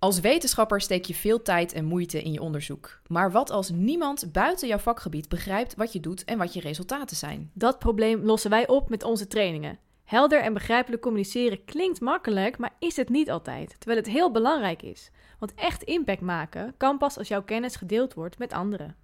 Als wetenschapper steek je veel tijd en moeite in je onderzoek. Maar wat als niemand buiten jouw vakgebied begrijpt wat je doet en wat je resultaten zijn? Dat probleem lossen wij op met onze trainingen. Helder en begrijpelijk communiceren klinkt makkelijk, maar is het niet altijd. Terwijl het heel belangrijk is. Want echt impact maken kan pas als jouw kennis gedeeld wordt met anderen.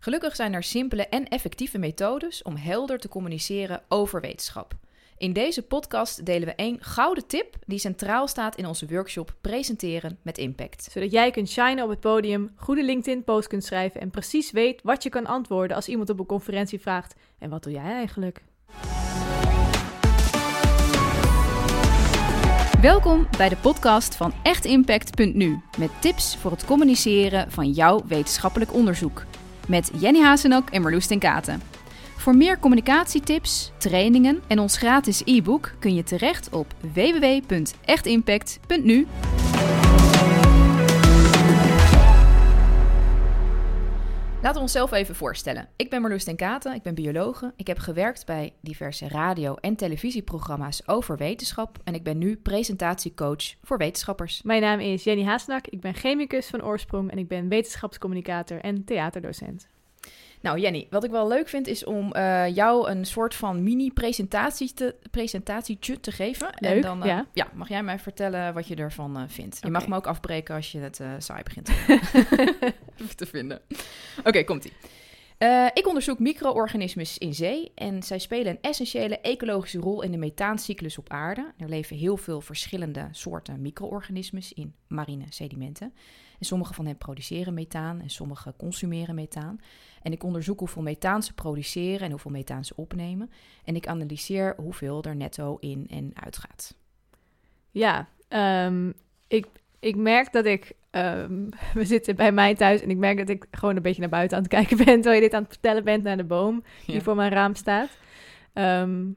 Gelukkig zijn er simpele en effectieve methodes om helder te communiceren over wetenschap. In deze podcast delen we één gouden tip die centraal staat in onze workshop Presenteren met Impact. Zodat jij kunt shinen op het podium, goede LinkedIn-posts kunt schrijven en precies weet wat je kan antwoorden als iemand op een conferentie vraagt: En wat doe jij eigenlijk? Welkom bij de podcast van echtimpact.nu met tips voor het communiceren van jouw wetenschappelijk onderzoek. Met Jenny Hazenak en Marloes ten Katen. Voor meer communicatietips, trainingen en ons gratis e-book kun je terecht op www.echtimpact.nu. Laten we onszelf even voorstellen. Ik ben Marloes ten Katen, ik ben biologe. Ik heb gewerkt bij diverse radio- en televisieprogramma's over wetenschap. En ik ben nu presentatiecoach voor wetenschappers. Mijn naam is Jenny Haasnak, ik ben chemicus van oorsprong en ik ben wetenschapscommunicator en theaterdocent. Nou, Jenny, wat ik wel leuk vind is om uh, jou een soort van mini-presentatie te, presentatietje te geven. Leuk, en dan uh, ja. ja, mag jij mij vertellen wat je ervan uh, vindt. Je mag me ook afbreken als je het saai begint te, te vinden. Oké, komt-ie. ik onderzoek micro-organismes in zee en zij spelen een essentiële ecologische rol in de methaancyclus op aarde. Er leven heel veel verschillende soorten micro-organismes in marine sedimenten. En sommige van hen produceren methaan en sommige consumeren methaan. En ik onderzoek hoeveel methaan ze produceren en hoeveel methaan ze opnemen. En ik analyseer hoeveel er netto in en uitgaat. Ja, um, ik, ik merk dat ik. Um, we zitten bij mij thuis en ik merk dat ik gewoon een beetje naar buiten aan het kijken ben. Terwijl je dit aan het vertellen bent naar de boom die Ja. voor mijn raam staat. Um,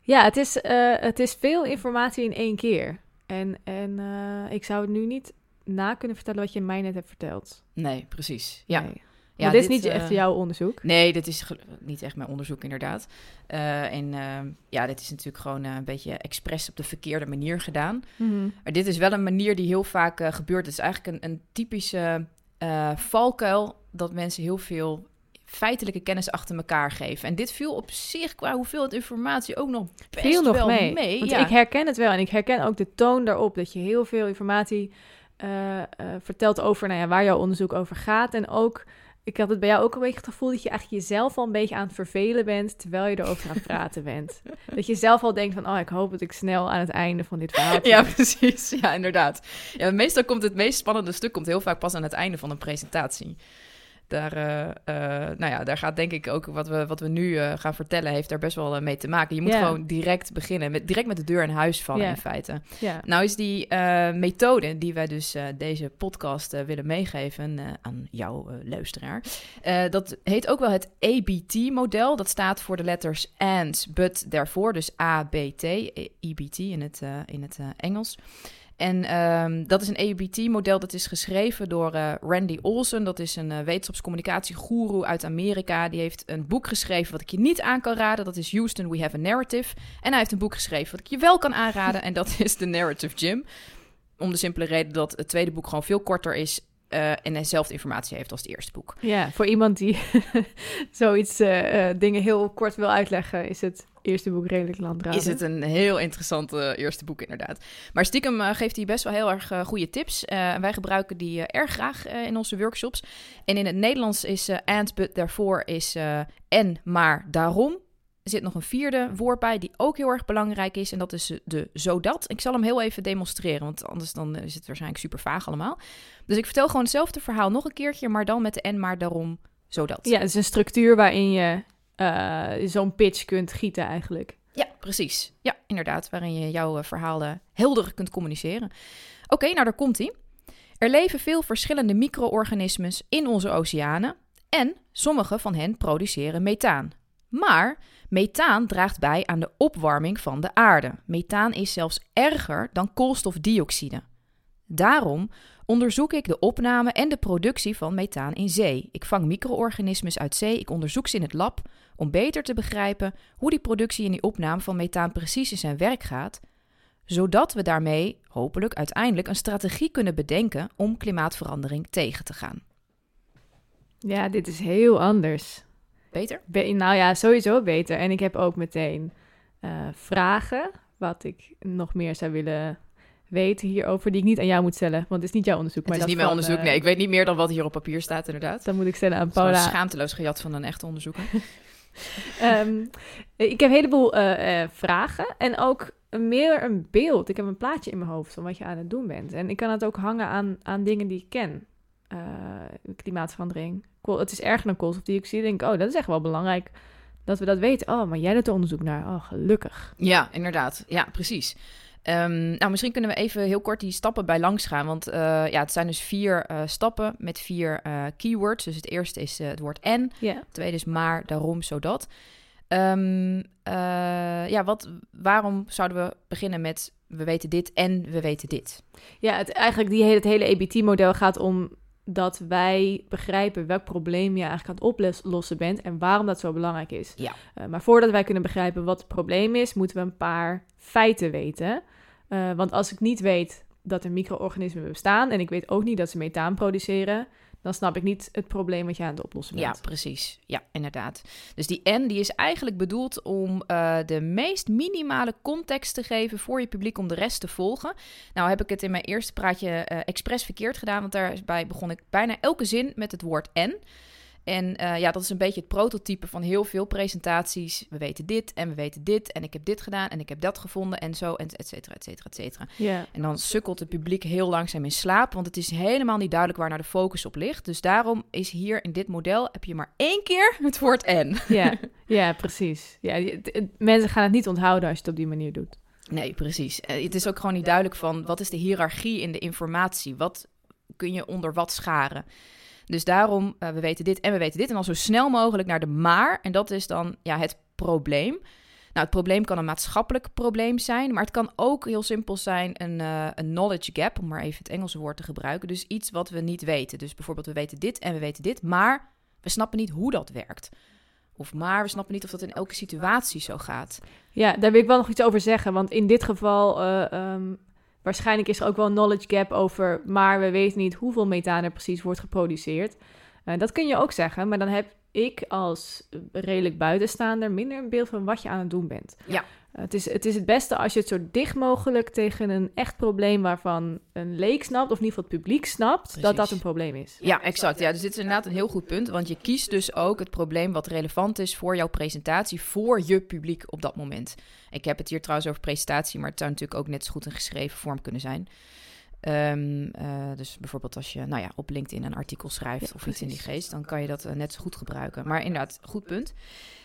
ja, het is, uh, het is veel informatie in één keer. En, en uh, ik zou het nu niet na kunnen vertellen wat je mij net hebt verteld. Nee, precies. Ja. Nee. Ja, dit is niet eh, echt jouw onderzoek. Nee, dit is niet echt mijn onderzoek, inderdaad. Uh, en uh, ja, dit is natuurlijk gewoon uh, een beetje expres op de verkeerde manier gedaan. Mm-hmm. Maar dit is wel een manier die heel vaak gebeurt. Het is eigenlijk een, een typische valkuil dat mensen heel veel feitelijke kennis achter elkaar geven. En dit viel op zich qua hoeveelheid informatie ook nog best Veel nog wel mee. mee. Want ja. ik herken het wel en ik herken ook de toon daarop dat je heel veel informatie vertelt over nou ja, waar jouw onderzoek over gaat. En ook, ik had het bij jou ook een beetje het gevoel dat je eigenlijk jezelf al een beetje aan het vervelen bent terwijl je erover aan het praten bent. Dat je zelf al denkt van, oh, ik hoop dat ik snel aan het einde van dit verhaal Ja, precies. Ja, inderdaad. Ja, meestal komt het meest spannende stuk komt heel vaak pas aan het einde van een presentatie. Daar, uh, uh, nou ja, daar gaat denk ik ook wat we, wat we nu uh, gaan vertellen, heeft daar best wel mee te maken. Je moet gewoon direct beginnen, met, direct met de deur in huis vallen in feite. Nou is die eh, methode die wij dus eh, deze podcast eh, willen meegeven eh, aan jouw eh, luisteraar, eh, dat heet ook wel het ABT-model. Dat staat voor de letters and, but, daarvoor, dus A-B-T, eh, EBT in het, eh, in het eh, Engels. En ehm, dat is een ABT-model dat is geschreven door eh, Randy Olsen. Dat is een uh, wetenschapscommunicatiegoeroe uit Amerika. Die heeft een boek geschreven wat ik je niet aan kan raden. Dat is Houston, We Have a Narrative. En hij heeft een boek geschreven wat ik je wel kan aanraden. en dat is The Narrative Gym. Om de simpele reden dat het tweede boek gewoon veel korter is... Uh, en dezelfde informatie heeft als het eerste boek. Ja, voor iemand die zoiets uh, uh, dingen heel kort wil uitleggen, is het eerste boek redelijk langdradig. Is het een heel interessant eerste boek, inderdaad. Maar stiekem geeft hij best wel heel erg goede tips. wij gebruiken die erg graag in onze workshops. En in het Nederlands is and, but, daarvoor is en, maar, daarom. Er zit nog een vierde woord bij die ook heel erg belangrijk is. En dat is de zodat. Ik zal hem heel even demonstreren, want anders dan is het waarschijnlijk super vaag allemaal. Dus ik vertel gewoon hetzelfde verhaal nog een keertje, maar dan met de en, maar, daarom, zodat. Ja, het is een structuur waarin je uh, zo'n pitch kunt gieten eigenlijk. Ja, precies. Ja, inderdaad. Waarin je jouw verhaal helder kunt communiceren. Oké, okay, nou daar komt hij. Er leven veel verschillende micro-organismes in onze oceanen en sommige van hen produceren methaan. Maar methaan draagt bij aan de opwarming van de aarde. Methaan is zelfs erger dan koolstofdioxide. Daarom onderzoek ik de opname en de productie van methaan in zee. Ik vang micro-organismes uit zee, ik onderzoek ze in het lab om beter te begrijpen hoe die productie en die opname van methaan precies in zijn werk gaat. zodat we daarmee hopelijk uiteindelijk een strategie kunnen bedenken om klimaatverandering tegen te gaan. Ja, dit is heel anders. Beter? Be- nou ja, sowieso beter. En ik heb ook meteen eh, vragen wat ik nog meer zou willen weten hierover, die ik niet aan jou moet stellen, want het is niet jouw onderzoek. Het maar is dat niet mijn onderzoek. eh, Nee, ik weet niet meer dan wat hier op papier staat, inderdaad. Dan moet ik stellen aan Het is Paula. schaamteloos gejat van een echte onderzoeker. Ehm, ik heb een heleboel eh, vragen en ook meer een beeld. Ik heb een plaatje in mijn hoofd van wat je aan het doen bent. En ik kan het ook hangen aan, aan dingen die ik ken. Eh, klimaatverandering. Kool- Het is erger dan koolstofdioxide. Ik denk, oh, dat is echt wel belangrijk dat we dat weten. Oh, maar jij doet er onderzoek naar. Oh, gelukkig. Ja, inderdaad. Ja, precies. Ehm, nou, misschien kunnen we even heel kort die stappen bij langs gaan. Want eh, ja, het zijn dus vier eh, stappen met vier keywords. Dus het eerste is het woord en. Ja. Het tweede is maar, daarom, zodat. Eh, ja, wat, waarom zouden we beginnen met we weten dit en we weten dit? Ja, het, eigenlijk die hele, het hele EBT-model gaat om dat wij begrijpen welk probleem je eigenlijk aan het oplossen bent en waarom dat zo belangrijk is. Ja. Eh, maar voordat wij kunnen begrijpen wat het probleem is, moeten we een paar feiten weten. Eh, want als ik niet weet dat er micro-organismen bestaan en ik weet ook niet dat ze methaan produceren, dan snap ik niet het probleem wat je aan het oplossen Ja, bent. precies. Ja, inderdaad. Dus die en die is eigenlijk bedoeld om eh, de meest minimale context te geven voor je publiek om de rest te volgen. Nou heb ik het in mijn eerste praatje eh expres verkeerd gedaan, want daarbij begon ik bijna elke zin met het woord en. En eh, ja, dat is een beetje het prototype van heel veel presentaties. We weten dit en we weten dit en ik heb dit gedaan en ik heb dat gevonden en zo en et cetera, et cetera, et cetera. Ja. En dan sukkelt het publiek heel langzaam in slaap, want het is helemaal niet duidelijk waar naar de focus op ligt. Dus daarom is hier in dit model heb je maar één keer het woord en. Ja, ja, precies. Ja, je- het- het- mensen gaan het niet onthouden als je het op die manier doet. Nee, precies. Eh, Het is ook gewoon niet duidelijk van wat is de hiërarchie in de informatie? Wat kun je onder wat scharen? Dus daarom, eh, we weten dit en we weten dit. En dan zo snel mogelijk naar de maar. En dat is dan ja, het probleem. Nou, het probleem kan een maatschappelijk probleem zijn, maar het kan ook heel simpel zijn een, eh, een knowledge gap, om maar even het Engelse woord te gebruiken. Dus iets wat we niet weten. Dus bijvoorbeeld, we weten dit en we weten dit, maar we snappen niet hoe dat werkt. Of maar we snappen niet of dat in elke situatie zo gaat. Ja, daar wil ik wel nog iets over zeggen. Want in dit geval, eh, ehm, waarschijnlijk is er ook wel een knowledge gap over, maar we weten niet hoeveel methaan er precies wordt geproduceerd. Eh, dat kun je ook zeggen, maar dan heb ik als redelijk buitenstaander minder een beeld van wat je aan het doen bent. Ja. Het, is, het is het beste als je het zo dicht mogelijk tegen een echt probleem waarvan een leek snapt, of in ieder geval het publiek snapt, dat dat een probleem is. Ja, exact. Ja, dus dit is inderdaad een heel goed punt. Want je kiest dus ook het probleem wat relevant is voor jouw presentatie, voor je publiek op dat moment. Ik heb het hier trouwens over presentatie, maar het zou natuurlijk ook net zo goed een geschreven vorm kunnen zijn. Ehm, eh, dus bijvoorbeeld als je nou ja, op LinkedIn een artikel schrijft Ja, of iets in die geest, dan kan je dat eh, net zo goed gebruiken. Maar inderdaad, goed punt.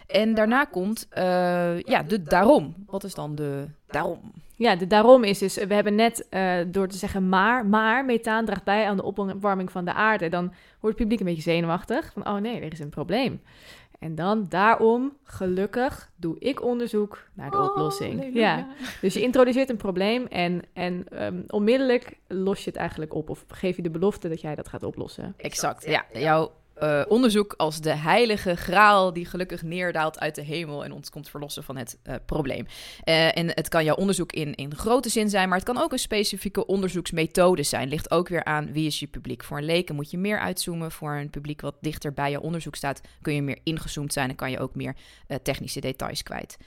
En daarna komt eh, ja, de daarom. Wat is dan de daarom? Ja, de daarom is dus, we hebben net door te zeggen maar, maar methaan draagt bij aan de opwarming van de aarde. Dan wordt het publiek een beetje zenuwachtig van, oh nee, er is een probleem. En dan daarom, gelukkig, doe ik onderzoek naar de oplossing. Ja, dus je introduceert een probleem en, en ehm, onmiddellijk los je het eigenlijk op. Of geef je de belofte dat jij dat gaat oplossen. Exact, ja. Jouw eh, onderzoek als de heilige graal die gelukkig neerdaalt uit de hemel en ons komt verlossen van het eh, probleem. Eh, en het kan jouw onderzoek in, in grote zin zijn, maar het kan ook een specifieke onderzoeksmethode zijn. Ligt ook weer aan wie is je publiek. Voor een leken moet je meer uitzoomen. Voor een publiek wat dichter bij je onderzoek staat, kun je meer ingezoomd zijn en kan je ook meer technische details kwijt.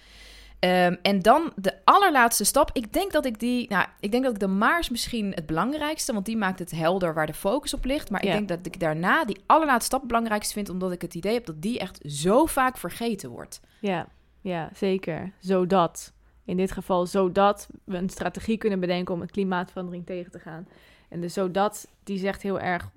Ehm, en dan de allerlaatste stap. Ik denk dat ik die. Nou, ik denk dat ik de maars misschien het belangrijkste. Want die maakt het helder waar de focus op ligt. Maar Ja. ik denk dat ik daarna die allerlaatste stap het belangrijkste vind. Omdat ik het idee heb dat die echt zo vaak vergeten wordt. Ja, ja, zeker. Zodat, in dit geval zodat we een strategie kunnen bedenken om het klimaatverandering tegen te gaan. En de zodat, die zegt heel erg,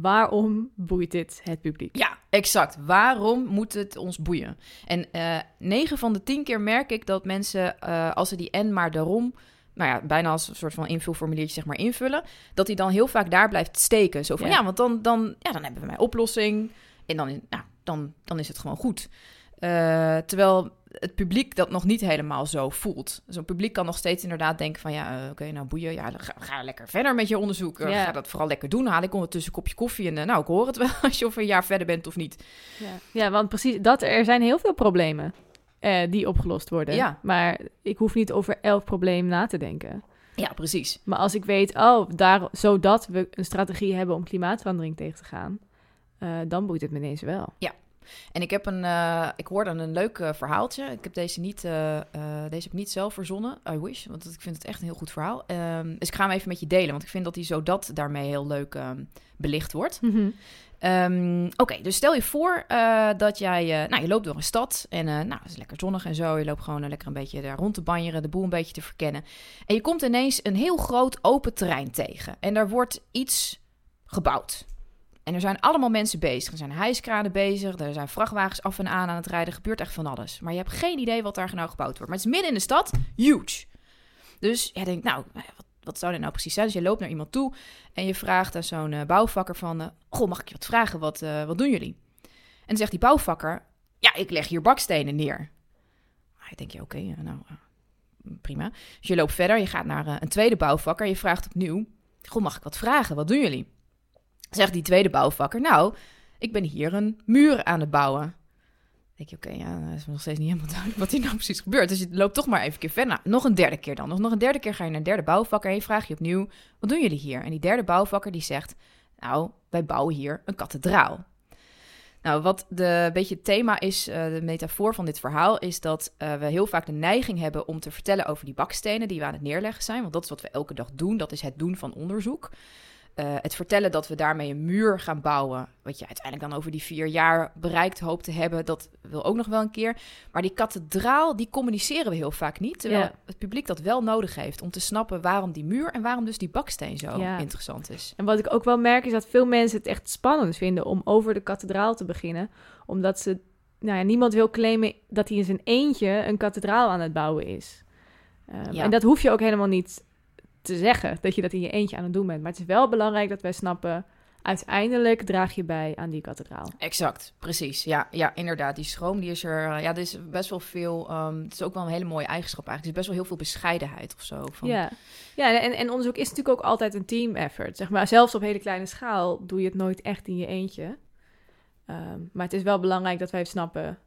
waarom boeit dit het publiek? Ja, exact. Waarom moet het ons boeien? En eh 9 van de 10 keer merk ik dat mensen, eh, als ze die en maar daarom. Nou ja, bijna als een soort van invulformuliertje zeg maar invullen. Dat hij dan heel vaak daar blijft steken. Zo van, Ja. ja, want dan, dan, ja, dan hebben we mijn oplossing. En dan, nou, dan, dan is het gewoon goed. Eh, terwijl het publiek dat nog niet helemaal zo voelt. Zo'n publiek kan nog steeds inderdaad denken van... ja, eh, oké, nou boeien, ja, ga, ga lekker verder met je onderzoek. Eh, Ja. Ga dat vooral lekker doen. Haal ik ondertussen een kopje koffie en eh, nou, ik hoor het wel... als je over een jaar verder bent of niet. Ja, ja want precies dat, er zijn heel veel problemen. eh, die opgelost worden. Ja. Maar ik hoef niet over elk probleem na te denken. Ja, precies. Maar als ik weet, oh, daar, zodat we een strategie hebben om klimaatverandering tegen te gaan, dan boeit het me ineens wel. En ik heb een, eh, ik hoorde een leuk eh, verhaaltje. Ik heb deze niet, eh, deze heb ik niet zelf verzonnen. I wish, want ik vind het echt een heel goed verhaal. Ehm, dus ik ga hem even met je delen, want ik vind dat hij zo dat daarmee heel leuk ehm, belicht wordt. Ehm, Oké, dus stel je voor dat jij, nou, je loopt door een stad en nou, het is lekker zonnig en zo. Je loopt gewoon lekker een beetje daar rond te banjeren, de boel een beetje te verkennen. En je komt ineens een heel groot open terrein tegen en daar wordt iets gebouwd. En er zijn allemaal mensen bezig. Er zijn hijskranen bezig, er zijn vrachtwagens af en aan aan het rijden. Er gebeurt echt van alles. Maar je hebt geen idee wat daar nou gebouwd wordt. Maar het is midden in de stad, huge. Dus jij denkt, nou, wat, wat zou dit nou precies zijn? Dus je loopt naar iemand toe en je vraagt aan zo'n eh, bouwvakker van... eh, Goh, mag ik je wat vragen? Wat, eh, wat doen jullie? En dan zegt die bouwvakker, ja, ik leg hier bakstenen neer. Dan denk je, oké, eh, nou, eh, prima. Dus je loopt verder, je gaat naar eh, een tweede bouwvakker... je vraagt opnieuw, goh, mag ik wat vragen? Wat doen jullie? Zegt die tweede bouwvakker, nou, ik ben hier een muur aan het bouwen. Dan denk je, oké, ja, dan is nog steeds niet helemaal duidelijk wat hier nou precies gebeurt. Dus je loopt toch maar even verder. Nou, nog een derde keer dan. Nog, een derde keer ga je naar een derde bouwvakker en je vraagt je opnieuw, wat doen jullie hier? En die derde bouwvakker die zegt, nou, wij bouwen hier een kathedraal. Nou, wat de beetje het thema is, eh, de metafoor van dit verhaal, is dat eh, we heel vaak de neiging hebben om te vertellen over die bakstenen die we aan het neerleggen zijn. Want dat is wat we elke dag doen. Dat is het doen van onderzoek. Eh, het vertellen dat we daarmee een muur gaan bouwen, wat je uiteindelijk dan over die vier jaar bereikt hoopt te hebben, dat wil ook nog wel een keer. Maar die kathedraal, die communiceren we heel vaak niet, terwijl Ja. het publiek dat wel nodig heeft om te snappen waarom die muur en waarom dus die baksteen zo Ja. interessant is. En wat ik ook wel merk is dat veel mensen het echt spannend vinden om over de kathedraal te beginnen. Omdat ze, nou ja, niemand wil claimen dat hij in zijn eentje een kathedraal aan het bouwen is. Ehm, Ja. En dat hoef je ook helemaal niet te zeggen, dat je dat in je eentje aan het doen bent. Maar het is wel belangrijk dat wij snappen, uiteindelijk draag je bij aan die kathedraal. Exact, precies. Ja, ja, inderdaad. Die schroom die is er. eh, Ja, er is best wel veel. ehm, het is ook wel een hele mooie eigenschap eigenlijk. Er is best wel heel veel bescheidenheid of zo. Van, Ja, ja en, en onderzoek is natuurlijk ook altijd een team effort. Zeg maar, zelfs op hele kleine schaal doe je het nooit echt in je eentje. Ehm, maar het is wel belangrijk dat wij snappen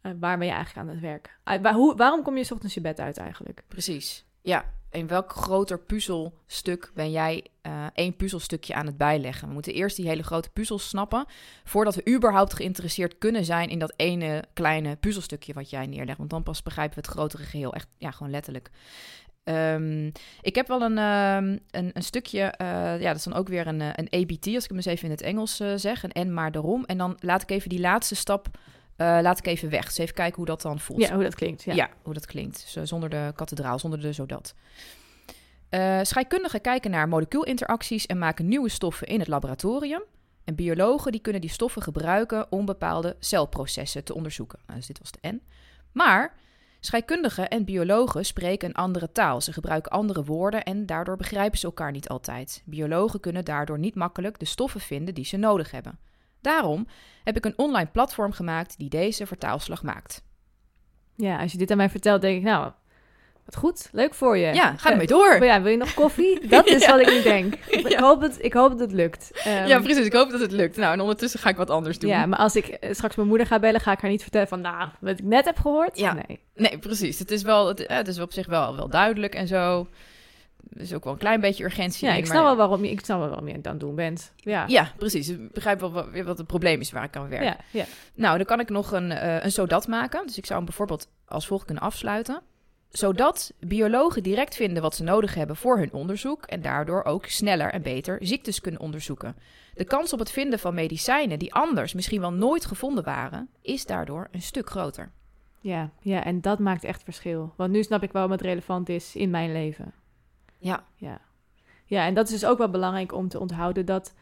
eh, waar ben je eigenlijk aan het werk. Uh, waar, hoe, waarom kom je 's ochtends je bed uit eigenlijk? Precies. Ja. In welk groter puzzelstuk ben jij eh, één puzzelstukje aan het bijleggen? We moeten eerst die hele grote puzzel snappen. Voordat we überhaupt geïnteresseerd kunnen zijn in dat ene kleine puzzelstukje wat jij neerlegt. Want dan pas begrijpen we het grotere geheel. Echt, ja, gewoon letterlijk. Ehm, ik heb wel een, ehm, een, een stukje, eh, ja, dat is dan ook weer een, eh, een ABT, als ik hem eens even in het Engels zeg. Een en maar daarom. En dan laat ik even die laatste stap, eh, laat ik even weg. Dus even kijken hoe dat dan voelt. Ja, hoe dat klinkt. Ja. Ja. hoe dat klinkt. Zo, zonder de kathedraal, zonder de zodat. Eh scheikundigen kijken naar molecuulinteracties en maken nieuwe stoffen in het laboratorium. En biologen die kunnen die stoffen gebruiken om bepaalde celprocessen te onderzoeken. Nou, dus dit was de N. Maar scheikundigen en biologen spreken een andere taal. Ze gebruiken andere woorden en daardoor begrijpen ze elkaar niet altijd. Biologen kunnen daardoor niet makkelijk de stoffen vinden die ze nodig hebben. Daarom heb ik een online platform gemaakt die deze vertaalslag maakt. ja, als je dit aan mij vertelt, denk ik, nou, wat goed, leuk voor je. Ja, ga ermee door. Ja, wil je nog koffie? Dat is Ja. wat ik nu denk. Ik, Ja. hoop dat, ik hoop dat het lukt. Ehm, ja, precies. Ik hoop dat het lukt. Nou, en ondertussen ga ik wat anders doen. Ja, maar als ik eh, straks mijn moeder ga bellen, ga ik haar niet vertellen van, nou, wat ik net heb gehoord. Ja. Nee. Nee, precies. Het is, wel, het, eh, het is op zich wel, wel duidelijk en zo. Is ook wel een klein beetje urgentie Ja, in, ik maar snap wel waarom je, ik snap wel waarom je het aan het doen bent. Ja. Ja, precies. Ik begrijp wel wat, wat het probleem is waar ik aan werk. ja, ja. Nou, dan kan ik nog een, eh, een zodat maken. Dus ik zou hem bijvoorbeeld als volgt kunnen afsluiten. Zodat biologen direct vinden wat ze nodig hebben voor hun onderzoek en daardoor ook sneller en beter ziektes kunnen onderzoeken. De kans op het vinden van medicijnen die anders misschien wel nooit gevonden waren, is daardoor een stuk groter. Ja, ja, en dat maakt echt verschil. Want nu snap ik waarom het relevant is in mijn leven. Ja, Ja, ja en dat is dus ook wel belangrijk om te onthouden dat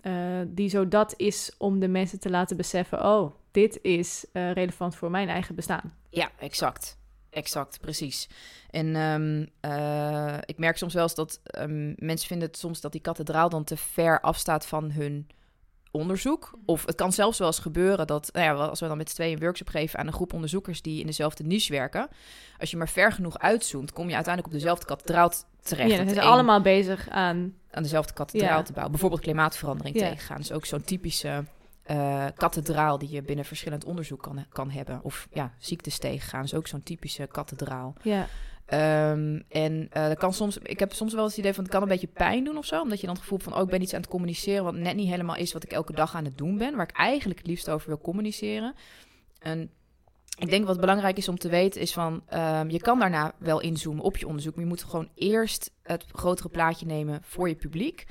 eh, die zo dat is om de mensen te laten beseffen: oh, dit is eh, relevant voor mijn eigen bestaan. Ja, exact. Exact, precies. En ehm, eh, ik merk soms wel eens dat ehm, mensen vinden het soms dat die kathedraal dan te ver afstaat van hun onderzoek. Of het kan zelfs wel eens gebeuren dat, nou ja, als we dan met z'n tweeën een workshop geven aan een groep onderzoekers die in dezelfde niche werken, als je maar ver genoeg uitzoomt, kom je uiteindelijk op dezelfde kathedraal terecht. ja, zijn ze één allemaal bezig aan. aan dezelfde kathedraal Ja. te bouwen. Bijvoorbeeld klimaatverandering Ja. tegengaan. Dus ook zo'n typische eh, kathedraal die je binnen verschillend onderzoek kan, kan hebben. Of ja, ziektes tegengaan is ook zo'n typische kathedraal. Ja. Ehm, en eh, dat kan soms, ik heb soms wel eens het idee van het kan een beetje pijn doen of zo. Omdat je dan het gevoel van, oh, ik ben iets aan het communiceren wat net niet helemaal is wat ik elke dag aan het doen ben. Waar ik eigenlijk het liefst over wil communiceren. En ik denk wat belangrijk is om te weten is van, ehm, je kan daarna wel inzoomen op je onderzoek. Maar je moet gewoon eerst het grotere plaatje nemen voor je publiek.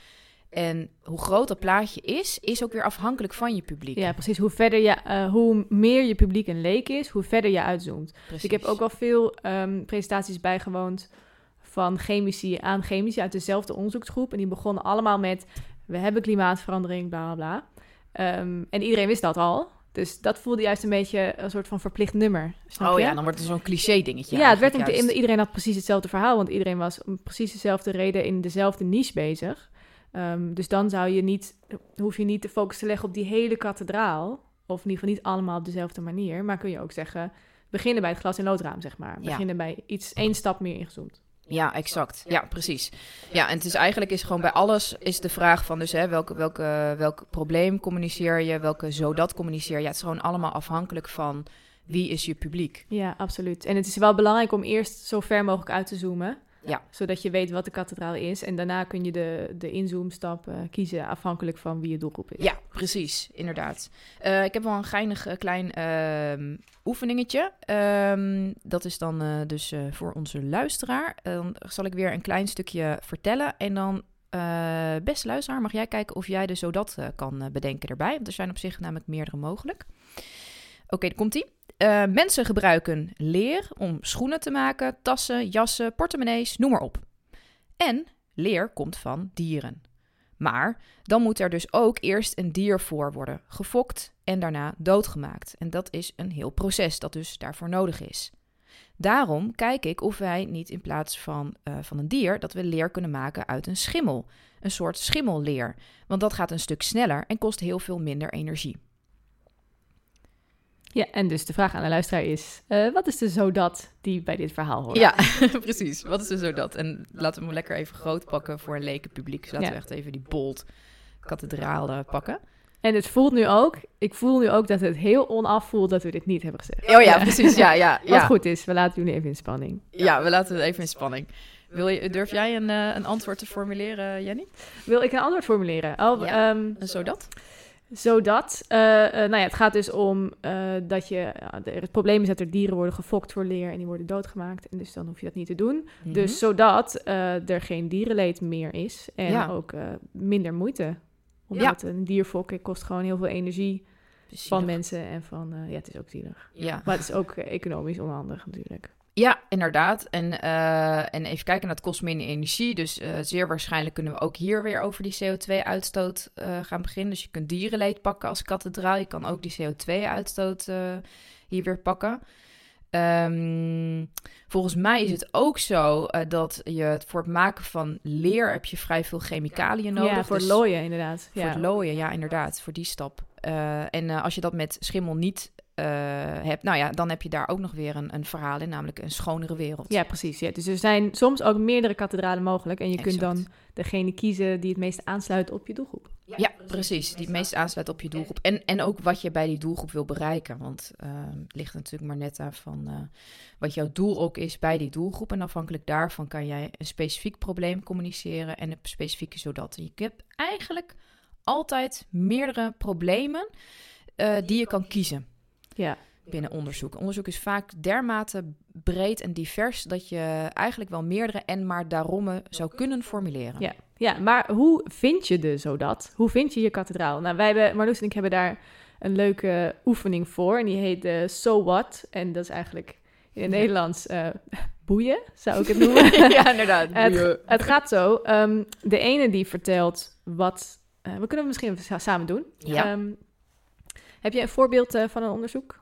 En hoe groot dat plaatje is, is ook weer afhankelijk van je publiek. Ja, precies. Hoe, verder je, eh, hoe meer je publiek een leek is, hoe verder je uitzoomt. Dus ik heb ook al veel ehm, presentaties bijgewoond van chemici aan chemici uit dezelfde onderzoeksgroep. En die begonnen allemaal met, we hebben klimaatverandering, bla bla bla. Ehm, en iedereen wist dat al. Dus dat voelde juist een beetje een soort van verplicht nummer. Snap oh ja, dan wordt het zo'n cliché dingetje. Ja, het werd ook de, iedereen had precies hetzelfde verhaal, want iedereen was om precies dezelfde reden in dezelfde niche bezig. Ehm, dus dan zou je niet, hoef je niet de focus te leggen op die hele kathedraal. Of in ieder geval niet allemaal op dezelfde manier. Maar kun je ook zeggen, beginnen bij het glas- en loodraam, zeg maar. Beginnen bij iets, één stap meer ingezoomd. Ja, exact. Ja, precies. Ja, en het is eigenlijk is gewoon bij alles is de vraag van dus hè, welke, welke, welk probleem communiceer je, welke zodat communiceer je. Ja, het is gewoon allemaal afhankelijk van wie is je publiek. Ja, absoluut. En het is wel belangrijk om eerst zo ver mogelijk uit te zoomen. Ja. Zodat je weet wat de kathedraal is. En daarna kun je de, de inzoomstap uh, kiezen afhankelijk van wie je doelgroep is. Ja, precies. Inderdaad. Uh, ik heb wel een geinig uh, klein ehm, oefeningetje. Um, dat is dan dus voor onze luisteraar. Dan zal ik weer een klein stukje vertellen. En dan, beste luisteraar, mag jij kijken of jij dus zo dat kan bedenken erbij. Want er zijn op zich namelijk meerdere mogelijk. Oké, okay, komt-ie. Uh, mensen gebruiken leer om schoenen te maken, tassen, jassen, portemonnees, noem maar op. En leer komt van dieren. Maar dan moet er dus ook eerst een dier voor worden gefokt en daarna doodgemaakt. En dat is een heel proces dat dus daarvoor nodig is. Daarom kijk ik of wij niet in plaats van, uh, van een dier, dat we leer kunnen maken uit een schimmel. Een soort schimmelleer. Want dat gaat een stuk sneller en kost heel veel minder energie. Ja, en dus de vraag aan de luisteraar is: uh, wat is de zodat die bij dit verhaal hoort? Ja, precies. Wat is de zodat? En laten we hem lekker even groot pakken voor een leken publiek. Dus laten we echt even die bold kathedraal pakken. En het voelt nu ook, ik voel nu ook dat het heel onaf voelt dat we dit niet hebben gezegd. Oh ja, precies. Ja, ja, ja. Wat goed is, we laten jullie even in spanning. Ja, we laten het even in spanning. Wil je, durf jij een, uh, een antwoord te formuleren, Jenny? Wil ik een antwoord formuleren? Oh, ja. um, zodat? Zodat, uh, uh, nou ja, het gaat dus om uh, dat je, het probleem is dat er dieren worden gefokt voor leer en die worden doodgemaakt. En dus dan hoef je dat niet te doen. Mm -hmm. Dus zodat er geen dierenleed meer is en ja. ook minder moeite. Omdat ja. een dier fokken kost gewoon heel veel energie van mensen en van, ja, het is ook zielig. Ja. Maar het is ook economisch onhandig natuurlijk. Ja, inderdaad. En, uh, en even kijken, dat kost minder energie. Dus uh, zeer waarschijnlijk kunnen we ook hier weer over die CO2-uitstoot uh, gaan beginnen. Dus je kunt dierenleed pakken als kathedraal. Je kan ook die CO2-uitstoot hier weer pakken. Um, volgens mij is het ook zo dat je voor het maken van leer heb je vrij veel chemicaliën nodig. Ja, voor dus het looien inderdaad. Voor ja. het looien, ja inderdaad, voor die stap. en als je dat met schimmel niet uh, hebt, nou ja, dan heb je daar ook nog weer een, een verhaal in, namelijk een schonere wereld. Ja, precies. Ja. Dus er zijn soms ook meerdere kathedralen mogelijk en je exact. kunt dan degene kiezen die het meest aansluit op je doelgroep. Ja, ja precies. Die het meest aansluit op je doelgroep. En, en ook wat je bij die doelgroep wil bereiken. Want uh, het ligt natuurlijk maar net aan van uh, wat jouw doel ook is bij die doelgroep. En afhankelijk daarvan kan jij een specifiek probleem communiceren en een specifieke zodat. Je hebt eigenlijk altijd meerdere problemen uh, die je kan kiezen ja. binnen onderzoek. Onderzoek is vaak dermate breed en divers dat je eigenlijk wel meerdere en maar daarom zou kunnen formuleren. Ja, ja maar hoe vind je de zodat? Hoe vind je je kathedraal? Nou, wij hebben, Marloes en ik hebben daar een leuke oefening voor en die heet uh, So What. En dat is eigenlijk in het ja. Nederlands uh, boeien, zou ik het noemen. ja, inderdaad. het, het, gaat zo. Um, de ene die vertelt wat... Uh, we kunnen het misschien samen doen. Ja. Um, heb je een voorbeeld uh, van een onderzoek?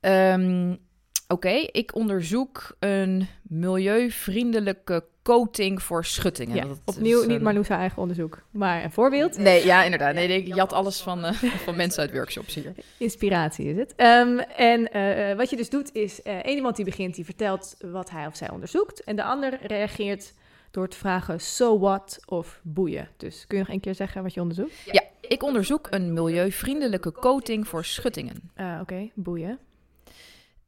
Um, Oké, okay. ik onderzoek een milieuvriendelijke coating voor schuttingen. Ja, opnieuw niet Marloes haar eigen onderzoek, maar een voorbeeld. Nee, ja, inderdaad. Nee, ik jat alles van, uh, van mensen uit workshops hier. Inspiratie is het. Um, en uh, wat je dus doet is, uh, één iemand die begint, die vertelt wat hij of zij onderzoekt. En de ander reageert door te vragen so what of boeien. Dus kun je nog een keer zeggen wat je onderzoekt? Ja, Ik onderzoek een milieuvriendelijke coating voor schuttingen. Uh, Oké, boeien.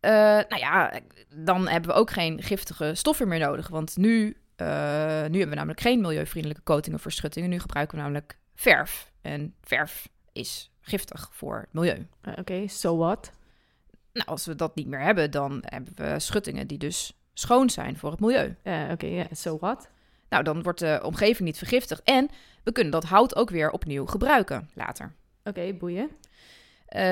Uh, nou ja, dan hebben we ook geen giftige stoffen meer nodig. Want nu, uh, nu hebben we namelijk geen milieuvriendelijke coatingen voor schuttingen. Nu gebruiken we namelijk verf. En verf is giftig voor het milieu. Uh, Oké, so what? Nou, als we dat niet meer hebben, dan hebben we schuttingen die dus schoon zijn voor het milieu. Oké, okay, yeah, so what? Nou, dan wordt de omgeving niet vergiftigd. En we kunnen dat hout ook weer opnieuw gebruiken later. Oké, okay, boeien. Uh,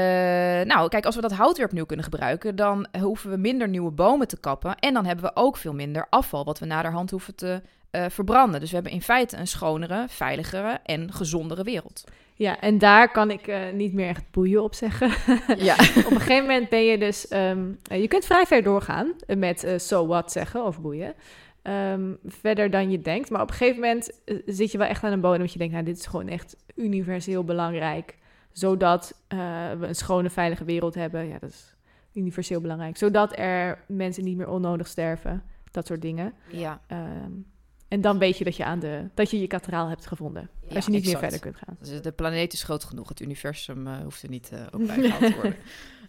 nou, kijk, als we dat hout weer opnieuw kunnen gebruiken, dan hoeven we minder nieuwe bomen te kappen. En dan hebben we ook veel minder afval, wat we naderhand hoeven te uh, verbranden. Dus we hebben in feite een schonere, veiligere en gezondere wereld. Ja, en daar kan ik uh, niet meer echt boeien op zeggen. Ja. op een gegeven moment ben je dus... Um, je kunt vrij ver doorgaan met uh, so what zeggen of boeien. Um, verder dan je denkt. Maar op een gegeven moment zit je wel echt aan een bodem dat je denkt... nou, dit is gewoon echt universeel belangrijk. Zodat we een schone, veilige wereld hebben. Ja, dat is universeel belangrijk. Zodat er mensen niet meer onnodig sterven. Dat soort dingen. Ja. Um, en dan weet je dat je, aan de, dat je je kathedraal hebt gevonden. Ja, als je niet exact. meer verder kunt gaan. Dus de planeet is groot genoeg. Het universum uh, hoeft er niet uh, op bijgehaald te worden.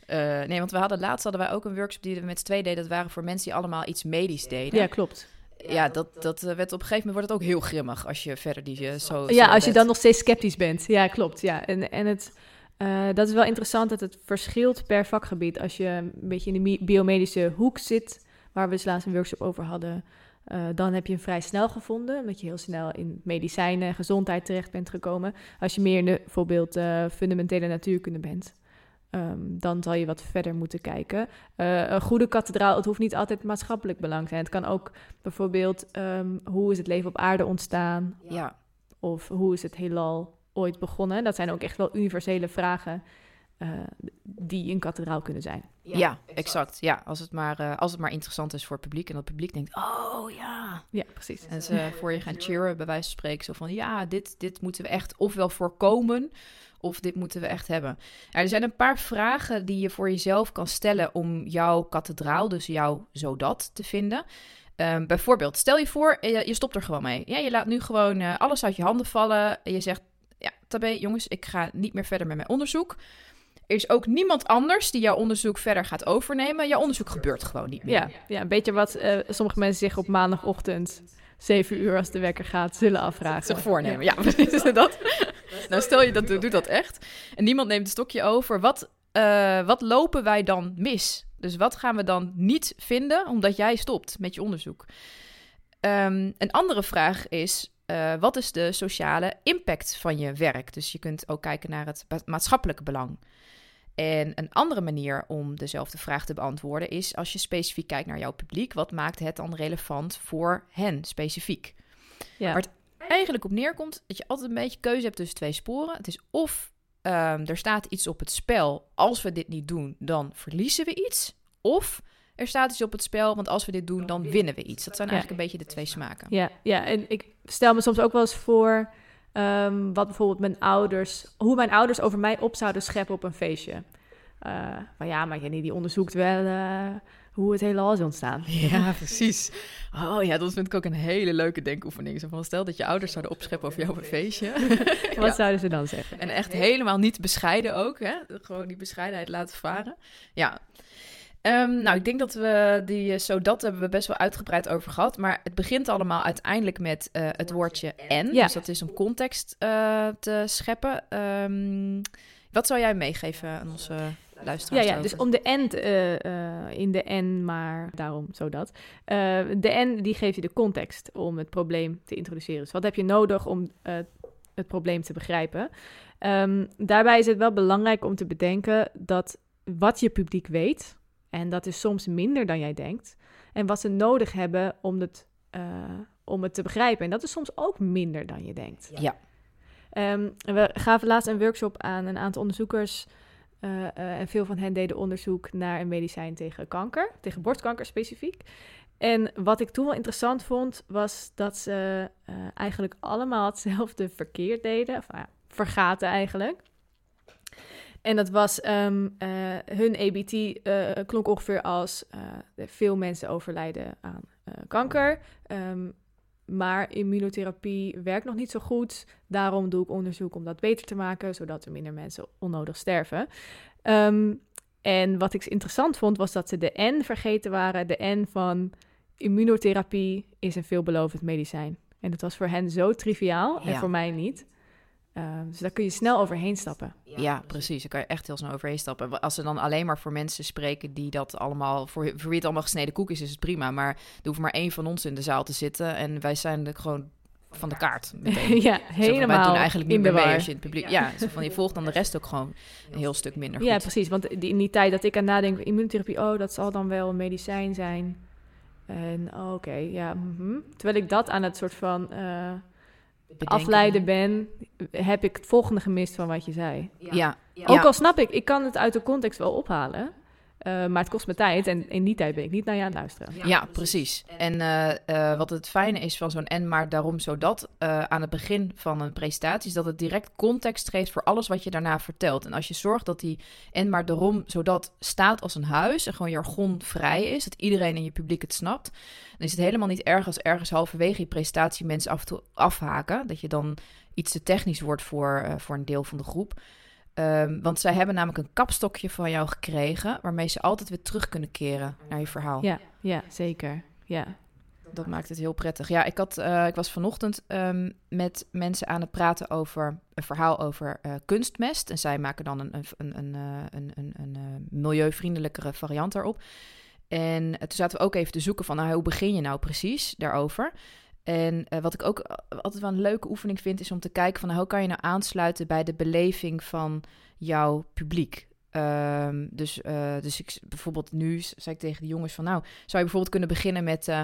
Uh, nee, want we hadden laatst hadden wij ook een workshop die we met z'n twee deden. Dat waren voor mensen die allemaal iets medisch deden. Ja, klopt. Ja, dat, dat werd op een gegeven moment wordt het ook heel grimmig als je verder die je zo. Ja, zo als je dan nog steeds sceptisch bent. Ja, klopt. Ja, en, en het. dat is wel interessant dat het verschilt per vakgebied. Als je een beetje in de biomedische hoek zit, waar we dus laatst een workshop over hadden, uh, dan heb je hem vrij snel gevonden, omdat je heel snel in medicijnen en gezondheid terecht bent gekomen. Als je meer in de bijvoorbeeld uh, fundamentele natuurkunde bent, um, dan zal je wat verder moeten kijken. Uh, een goede kathedraal, het hoeft niet altijd maatschappelijk belang te zijn. Het kan ook bijvoorbeeld, um, hoe is het leven op aarde ontstaan? Ja. Of hoe is het heelal ooit begonnen? Dat zijn ook echt wel universele vragen uh, die een kathedraal kunnen zijn. Ja, ja exact. Ja, als het, maar, uh, als het maar interessant is voor het publiek en dat het publiek denkt, oh ja. Ja, precies. En ze voor je gaan cheeren, bij wijze van spreken, zo van, ja, dit, dit moeten we echt ofwel voorkomen, of dit moeten we echt hebben. er zijn een paar vragen die je voor jezelf kan stellen om jouw kathedraal, dus jouw zodat, te vinden. Um, bijvoorbeeld, stel je voor, je, je, stopt er gewoon mee. Ja, je laat nu gewoon uh, alles uit je handen vallen. En je zegt, ja, tabé, jongens, ik ga niet meer verder met mijn onderzoek. Er is ook niemand anders die jouw onderzoek verder gaat overnemen. Jouw onderzoek gebeurt gewoon niet meer. Ja, ja een beetje wat uh, sommige mensen zich op maandagochtend, 7 uur als de wekker gaat, zullen afvragen. Zich voornemen, ja, precies is dat. nou, stel je dat doet dat echt. En niemand neemt het stokje over. Wat, uh, wat lopen wij dan mis? Dus wat gaan we dan niet vinden omdat jij stopt met je onderzoek? Um, een andere vraag is: uh, wat is de sociale impact van je werk? Dus je kunt ook kijken naar het maatschappelijke belang. En een andere manier om dezelfde vraag te beantwoorden is als je specifiek kijkt naar jouw publiek, wat maakt het dan relevant voor hen specifiek? Ja. Waar het eigenlijk op neerkomt, dat je altijd een beetje keuze hebt tussen twee sporen. Het is of um, er staat iets op het spel, als we dit niet doen, dan verliezen we iets. Of er staat iets op het spel, want als we dit doen, dan winnen we iets. Dat zijn eigenlijk een beetje de twee smaken. Ja, ja, en ik stel me soms ook wel eens voor Um, wat bijvoorbeeld mijn ouders, hoe mijn ouders over mij op zouden scheppen op een feestje. Uh, van ja, maar Jenny die onderzoekt wel uh, hoe het heelal is ontstaan. Ja, precies. Oh ja, dat vind ik ook een hele leuke denkoefening. Zo van, stel dat je ouders zouden opscheppen over jou op een feestje. wat ja. zouden ze dan zeggen? En echt helemaal niet bescheiden ook, hè? Gewoon die bescheidenheid laten varen. Ja, Um, nou, ik denk dat we die uh, zodat hebben we best wel uitgebreid over gehad. Maar het begint allemaal uiteindelijk met uh, het woordje en. Ja. Dus dat is om context uh, te scheppen. Um, wat zou jij meegeven aan onze luisteraars? Ja, ja dus om de end in de en, maar daarom zodat. de en die geeft je de context om het probleem te introduceren. Dus wat heb je nodig om het probleem te begrijpen? Um, daarbij is het wel belangrijk om te bedenken dat wat je publiek weet en dat is soms minder dan jij denkt. En wat ze nodig hebben om het, uh, om het te begrijpen. En dat is soms ook minder dan je denkt. Ja. Um, we gaven laatst een workshop aan een aantal onderzoekers. Uh, uh, en veel van hen deden onderzoek naar een medicijn tegen kanker, tegen borstkanker specifiek. En wat ik toen wel interessant vond, was dat ze eigenlijk allemaal hetzelfde verkeerd deden. Of ja, vergaten eigenlijk. En dat was um, uh, hun ABT uh, eh, klonk ongeveer als uh, veel mensen overlijden aan kanker. Um, maar immunotherapie werkt nog niet zo goed. Daarom doe ik onderzoek om dat beter te maken, zodat er minder mensen onnodig sterven. Ehm, en wat ik interessant vond, was dat ze de N vergeten waren. De N van immunotherapie is een veelbelovend medicijn. En dat was voor hen zo triviaal en voor mij niet. Ehm, dus daar kun je snel overheen stappen. Ja, precies. Daar kan je echt heel snel overheen stappen. Als ze dan alleen maar voor mensen spreken die dat allemaal... Voor, voor wie het allemaal gesneden koek is, is het prima. Maar er hoeft maar één van ons in de zaal te zitten... en wij zijn er gewoon van de kaart meteen. ja, Zo van, helemaal wij doen eigenlijk niet in de meer mee als je in het publiek... Ja, zo van, je volgt dan de rest ook gewoon een heel stuk minder goed. Ja, precies. Want die, in die tijd dat ik aan nadenk, immunotherapie, oh, dat zal dan wel een medicijn zijn. En oh, oké, ja. mhm. Terwijl ik dat aan het soort van eh, Bedenken. afleiden ben, heb ik het volgende gemist van wat je zei. Ja, ja. Ook al snap ik, ik kan het uit de context wel ophalen, eh, maar het kost me tijd en in die tijd ben ik niet naar je aan het luisteren. Ja, precies. En eh, eh, wat het fijne is van zo'n en maar daarom zodat eh, aan het begin van een presentatie is dat het direct context geeft voor alles wat je daarna vertelt. En als je zorgt dat die en maar daarom zodat staat als een huis en gewoon jargonvrij is, dat iedereen in je publiek het snapt, dan is het helemaal niet erg als ergens halverwege je presentatie mensen af en toe afhaken. Dat je dan iets te technisch wordt voor, eh, voor een deel van de groep. Ehm, want zij hebben namelijk een kapstokje van jou gekregen, waarmee ze altijd weer terug kunnen keren naar je verhaal. Ja, ja, zeker. Ja. Dat maakt het heel prettig. Ja, ik, had, eh, ik was vanochtend ehm, met mensen aan het praten over een verhaal over eh, kunstmest. En zij maken dan een, een, een, een, eh, een, een, milieuvriendelijkere variant daarop. En toen zaten we ook even te zoeken van, nou, hoe begin je nou precies daarover? En eh, wat ik ook altijd wel een leuke oefening vind, is om te kijken van, nou, hoe kan je nou aansluiten bij de beleving van jouw publiek? Ehm, dus, eh, dus ik, bijvoorbeeld nu zei ik tegen de jongens van, nou, zou je bijvoorbeeld kunnen beginnen met... eh,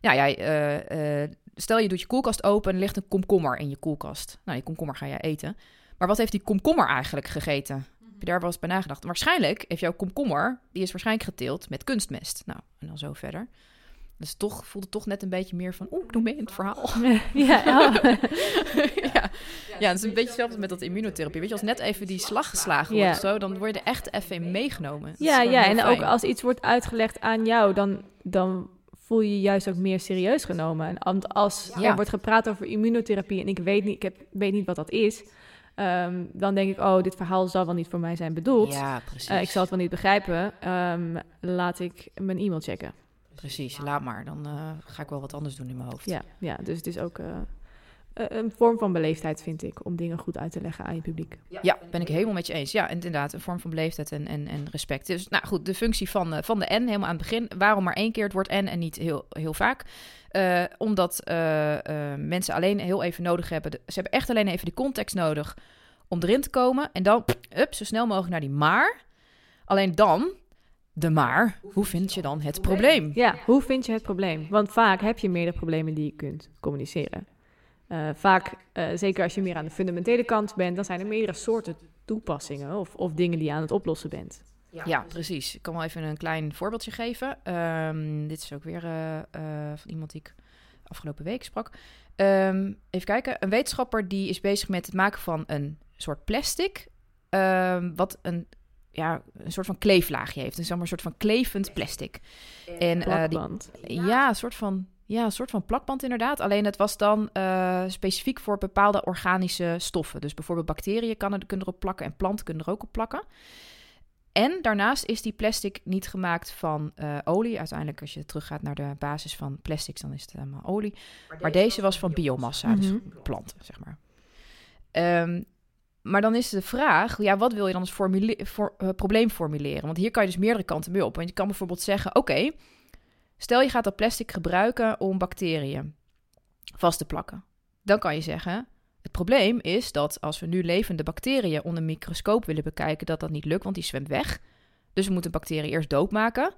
ja, jij, eh, eh, stel je doet je koelkast open en er ligt een komkommer in je koelkast. Nou, die komkommer ga jij eten. Maar wat heeft die komkommer eigenlijk gegeten? Heb je daar wel eens bij nagedacht? Waarschijnlijk heeft jouw komkommer, die is waarschijnlijk geteeld met kunstmest. Nou, en dan zo verder. Dus toch voelt het toch net een beetje meer van, oeh, ik doe mee in het verhaal. ja, oh. ja. ja, het is een beetje hetzelfde met dat immunotherapie. Weet je, als net even die slag geslagen Ja. wordt zo, dan word je er echt even meegenomen. Ja, ja, en fijn. ook als iets wordt uitgelegd aan jou, dan, dan voel je je juist ook meer serieus genomen. En want als Ja. er wordt gepraat over immunotherapie en ik weet niet, ik heb, weet niet wat dat is, ehm, dan denk ik, oh, dit verhaal zal wel niet voor mij zijn bedoeld. Ja, precies. Eh, ik zal het wel niet begrijpen. Ehm, laat ik mijn e-mail checken. Precies, laat maar. Dan eh, ga ik wel wat anders doen in mijn hoofd. Ja, ja dus het is ook eh, eh, een vorm van beleefdheid, vind ik, om dingen goed uit te leggen aan je publiek. Ja, ben ik helemaal met je eens. Ja, inderdaad, een vorm van beleefdheid en, en, en respect. Dus nou goed, de functie van, van de N helemaal aan het begin. Waarom maar één keer het woord N en niet heel, heel vaak? Eh, omdat mensen alleen heel even nodig hebben. de- ze hebben echt alleen even de context nodig om erin te komen. En dan, up, zo snel mogelijk naar die maar. Alleen dan, de maar, hoe vind je dan het probleem? Ja, hoe vind je het probleem? Want vaak heb je meerdere problemen die je kunt communiceren. Eh, vaak, eh, zeker als je meer aan de fundamentele kant bent, dan zijn er meerdere soorten toepassingen of, of dingen die je aan het oplossen bent. Ja, precies. Ik kan wel even een klein voorbeeldje geven. Ehm, dit is ook weer eh, eh, van iemand die ik afgelopen week sprak. Ehm, even kijken. Een wetenschapper die is bezig met het maken van een soort plastic. ehm, wat een, ja, een soort van kleeflaagje heeft. Dus een soort van klevend plastic. En eh, die, ja, een soort van, ja, een soort van plakband inderdaad. Alleen het was dan eh, specifiek voor bepaalde organische stoffen. Dus bijvoorbeeld bacteriën kan er, kunnen erop plakken en planten kunnen er ook op plakken. En daarnaast is die plastic niet gemaakt van eh, olie. Uiteindelijk, als je teruggaat naar de basis van plastics, dan is het helemaal olie. Maar deze was van biomassa, dus Mhm. planten, zeg maar. Ehm, maar dan is de vraag, ja, wat wil je dan als formule- voor, eh, probleem formuleren? Want hier kan je dus meerdere kanten mee op. Want je kan bijvoorbeeld zeggen, oké, stel je gaat dat plastic gebruiken om bacteriën vast te plakken. Dan kan je zeggen, het probleem is dat als we nu levende bacteriën onder een microscoop willen bekijken, dat dat niet lukt, want die zwemt weg. Dus we moeten een bacterie eerst doodmaken.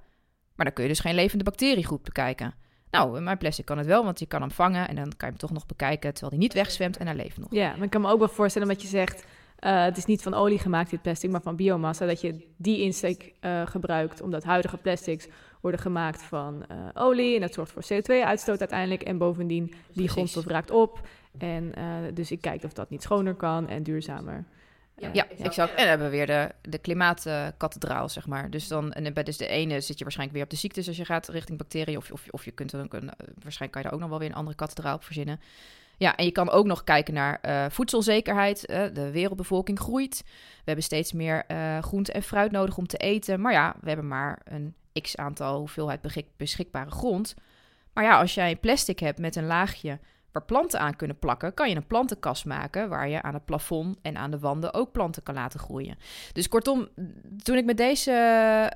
Maar dan kun je dus geen levende bacterie goed bekijken. Nou, mijn plastic kan het wel, want je kan hem vangen en dan kan je hem toch nog bekijken terwijl hij niet wegzwemt en hij leeft nog. Ja, maar ik kan me ook wel voorstellen dat je zegt, eh, het is niet van olie gemaakt dit plastic, maar van biomassa. Dat je die insteek eh, gebruikt, omdat huidige plastics worden gemaakt van eh, olie. En dat zorgt voor CO2-uitstoot uiteindelijk. En bovendien, die Precies. grondstof raakt op. En eh, dus ik kijk of dat niet schoner kan en duurzamer. Ja, exact. En dan hebben we weer de, de klimaatkathedraal, zeg maar. Dus dan, en bij dus de ene zit je waarschijnlijk weer op de ziektes als je gaat richting bacteriën. Of, of, of je kunt dan ook een, waarschijnlijk kan je daar ook nog wel weer een andere kathedraal op verzinnen. Ja, en je kan ook nog kijken naar eh, voedselzekerheid. Eh, de wereldbevolking groeit. We hebben steeds meer eh groente en fruit nodig om te eten. Maar ja, we hebben maar een x-aantal hoeveelheid beschik- beschikbare grond. Maar ja, als jij plastic hebt met een laagje waar planten aan kunnen plakken, kan je een plantenkast maken waar je aan het plafond en aan de wanden ook planten kan laten groeien. Dus kortom, toen ik met deze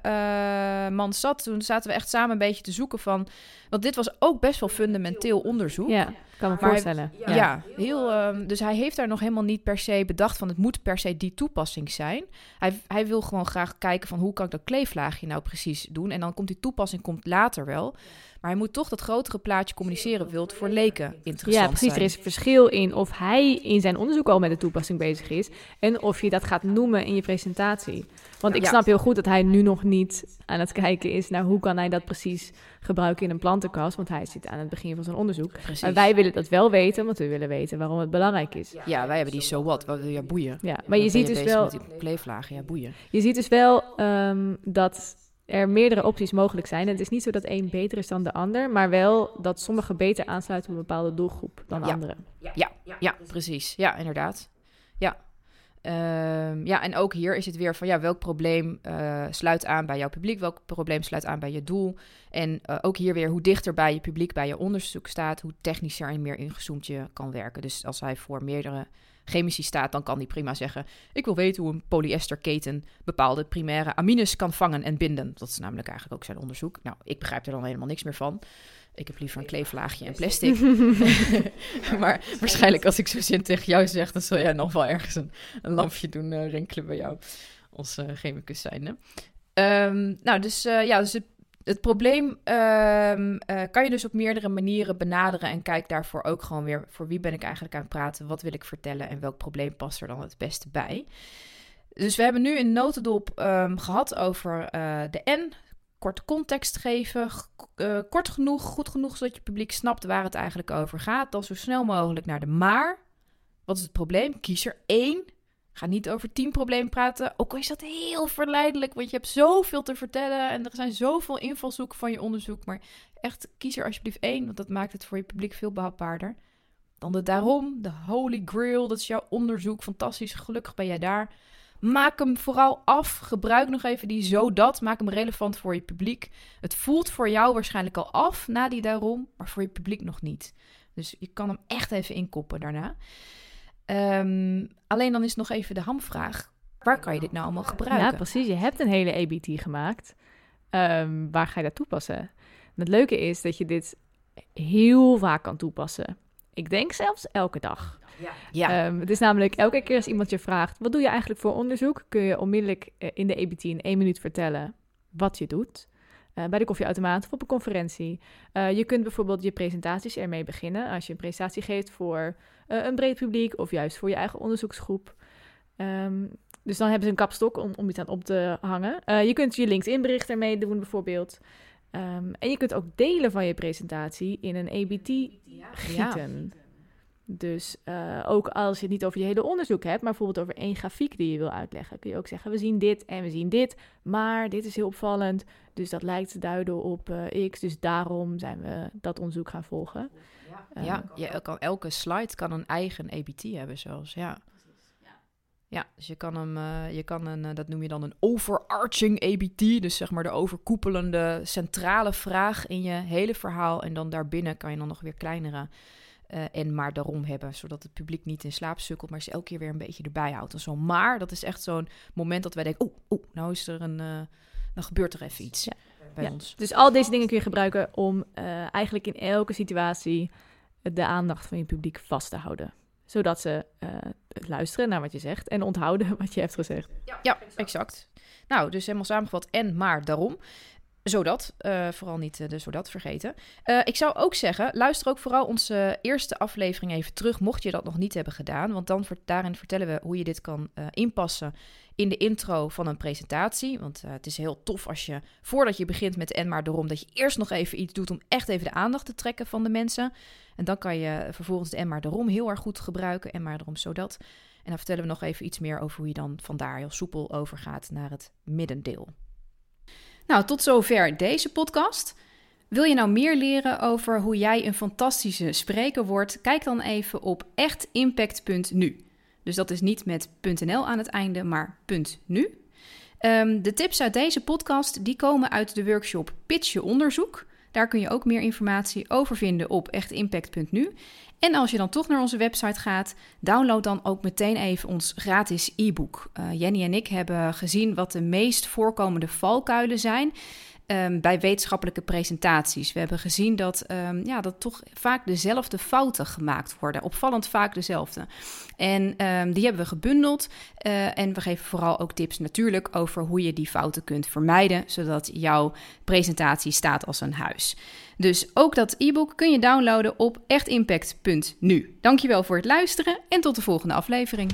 eh, man zat, toen zaten we echt samen een beetje te zoeken van, want dit was ook best wel fundamenteel onderzoek. Ja, kan me Maar hij- voorstellen. Ja, heel, ehm, dus hij heeft daar nog helemaal niet per se bedacht van het moet per se die toepassing zijn. Hij, hij wil gewoon graag kijken van hoe kan ik dat kleeflaagje nou precies doen. En dan komt die toepassing komt later wel. Maar hij moet toch dat grotere plaatje communiceren, wil het voor leken interessant Ja, precies. zijn. Er is een verschil in of hij in zijn onderzoek al met de toepassing bezig is en of je dat gaat noemen in je presentatie. Want ik Ja. snap heel goed dat hij nu nog niet aan het kijken is naar hoe kan hij dat precies gebruiken in een plantenkast, want hij zit aan het begin van zijn onderzoek. Precies. Maar wij willen dat wel weten, want we willen weten waarom het belangrijk is. Ja, wij hebben die so what. Wat je boeien? Ja, maar je ziet dus wel, Met die ja, boeien. je ziet dus wel ehm, dat er meerdere opties mogelijk zijn. En het is niet zo dat één beter is dan de ander, maar wel dat sommige beter aansluiten op een bepaalde doelgroep dan Ja. andere. Ja, precies. Ja, inderdaad. Ja. Ehm, ja, en ook hier is het weer van ja, welk probleem eh, sluit aan bij jouw publiek, welk probleem sluit aan bij je doel. En eh, ook hier weer hoe dichter bij je publiek, bij je onderzoek staat, hoe technischer en meer ingezoomd je kan werken. Dus als hij voor meerdere chemici staat, dan kan hij prima zeggen: Ik wil weten hoe een polyesterketen bepaalde primaire amines kan vangen en binden. Dat is namelijk eigenlijk ook zijn onderzoek. Nou, ik begrijp er dan helemaal niks meer van. Ik heb liever een kleeflaagje en plastic. maar waarschijnlijk als ik zo zin tegen jou zeg, dan zul jij nog wel ergens een, een lampje doen eh, rinkelen bij jou. Als eh, chemicus zijnde. Ehm, nou, dus eh, ja, dus het, het probleem ehm, eh, kan je dus op meerdere manieren benaderen. En kijk daarvoor ook gewoon weer voor wie ben ik eigenlijk aan het praten, wat wil ik vertellen en welk probleem past er dan het beste bij. Dus we hebben nu in notendop ehm, gehad over eh, de N, korte context geven, eh, kort genoeg, goed genoeg, zodat je publiek snapt waar het eigenlijk over gaat. Dan zo snel mogelijk naar de maar. Wat is het probleem? Kies er één. Ga niet over tien problemen praten. Ook al is dat heel verleidelijk, want je hebt zoveel te vertellen en er zijn zoveel invalshoeken van je onderzoek. Maar echt, kies er alsjeblieft één, want dat maakt het voor je publiek veel behapbaarder. Dan de daarom, de holy grail, dat is jouw onderzoek. Fantastisch, gelukkig ben jij daar. Maak hem vooral af. Gebruik nog even die zodat. Maak hem relevant voor je publiek. Het voelt voor jou waarschijnlijk al af na die daarom, maar voor je publiek nog niet. Dus je kan hem echt even inkoppen daarna. Ehm, alleen dan is nog even de hamvraag. Waar kan je dit nou allemaal gebruiken? Ja, precies. Je hebt een hele ABT gemaakt. Ehm, waar ga je dat toepassen? En het leuke is dat je dit heel vaak kan toepassen. Ik denk zelfs elke dag. ja. Ehm, het is namelijk elke keer als iemand je vraagt: wat doe je eigenlijk voor onderzoek? Kun je onmiddellijk eh, in de ABT in één minuut vertellen wat je doet. Eh, bij de koffieautomaat of op een conferentie. Eh, je kunt bijvoorbeeld je presentaties ermee beginnen. Als je een presentatie geeft voor eh, een breed publiek of juist voor je eigen onderzoeksgroep. Ehm, dus dan hebben ze een kapstok om, om iets aan op te hangen. Je kunt je LinkedIn-bericht ermee doen, bijvoorbeeld. Ehm, en je kunt ook delen van je presentatie in een ABT gieten. Dus eh, ook als je het niet over je hele onderzoek hebt, maar bijvoorbeeld over één grafiek die je wil uitleggen, kun je ook zeggen: we zien dit en we zien dit, maar dit is heel opvallend. Dus dat lijkt te duiden op eh, X. Dus daarom zijn we dat onderzoek gaan volgen. Eh, Ja, je kan, elke slide kan een eigen ABT hebben zelfs, ja. Ja, dus je kan hem, eh, je kan een, eh, dat noem je dan een overarching ABT, dus zeg maar de overkoepelende centrale vraag in je hele verhaal. En dan daarbinnen kan je dan nog weer kleinere eh, en maar daarom hebben, zodat het publiek niet in slaap sukkelt, maar ze elke keer weer een beetje erbij houdt. En zo'n maar, dat is echt zo'n moment dat wij denken, oeh, oeh, nou is er een, eh dan gebeurt er even iets Ja. bij Ja. ons. Dus al deze dingen kun je gebruiken om eh, eigenlijk in elke situatie de aandacht van je publiek vast te houden. Zodat ze luisteren naar wat je zegt en onthouden wat je hebt gezegd. Ja, exact. Nou, dus helemaal samengevat en maar daarom. Zodat, uh, vooral niet uh, de zodat vergeten. Uh, ik zou ook zeggen, luister ook vooral onze eerste aflevering even terug, mocht je dat nog niet hebben gedaan. Want dan daarin vertellen we hoe je dit kan inpassen in de intro van een presentatie. Want het is heel tof als je, voordat je begint met en maar daarom, dat je eerst nog even iets doet om echt even de aandacht te trekken van de mensen. En dan kan je vervolgens de en maar daarom heel erg goed gebruiken. En maar daarom zodat. En dan vertellen we nog even iets meer over hoe je dan vandaar heel soepel overgaat naar het middendeel. Nou, tot zover deze podcast. Wil je nou meer leren over hoe jij een fantastische spreker wordt? Kijk dan even op echtimpact.nu. Dus dat is niet met .nl aan het einde, maar .nu. Um, de tips uit deze podcast die komen uit de workshop Pitch je onderzoek. Daar kun je ook meer informatie over vinden op echtimpact.nu. En als je dan toch naar onze website gaat, download dan ook meteen even ons gratis e-book. Uh, Jenny en ik hebben gezien wat de meest voorkomende valkuilen zijn. Um, bij wetenschappelijke presentaties. We hebben gezien dat, um, ja, dat toch vaak dezelfde fouten gemaakt worden. Opvallend vaak dezelfde. En um, die hebben we gebundeld. Uh, en we geven vooral ook tips natuurlijk over hoe je die fouten kunt vermijden. Zodat jouw presentatie staat als een huis. Dus ook dat e-book kun je downloaden op echtimpact.nu. Dankjewel voor het luisteren en tot de volgende aflevering.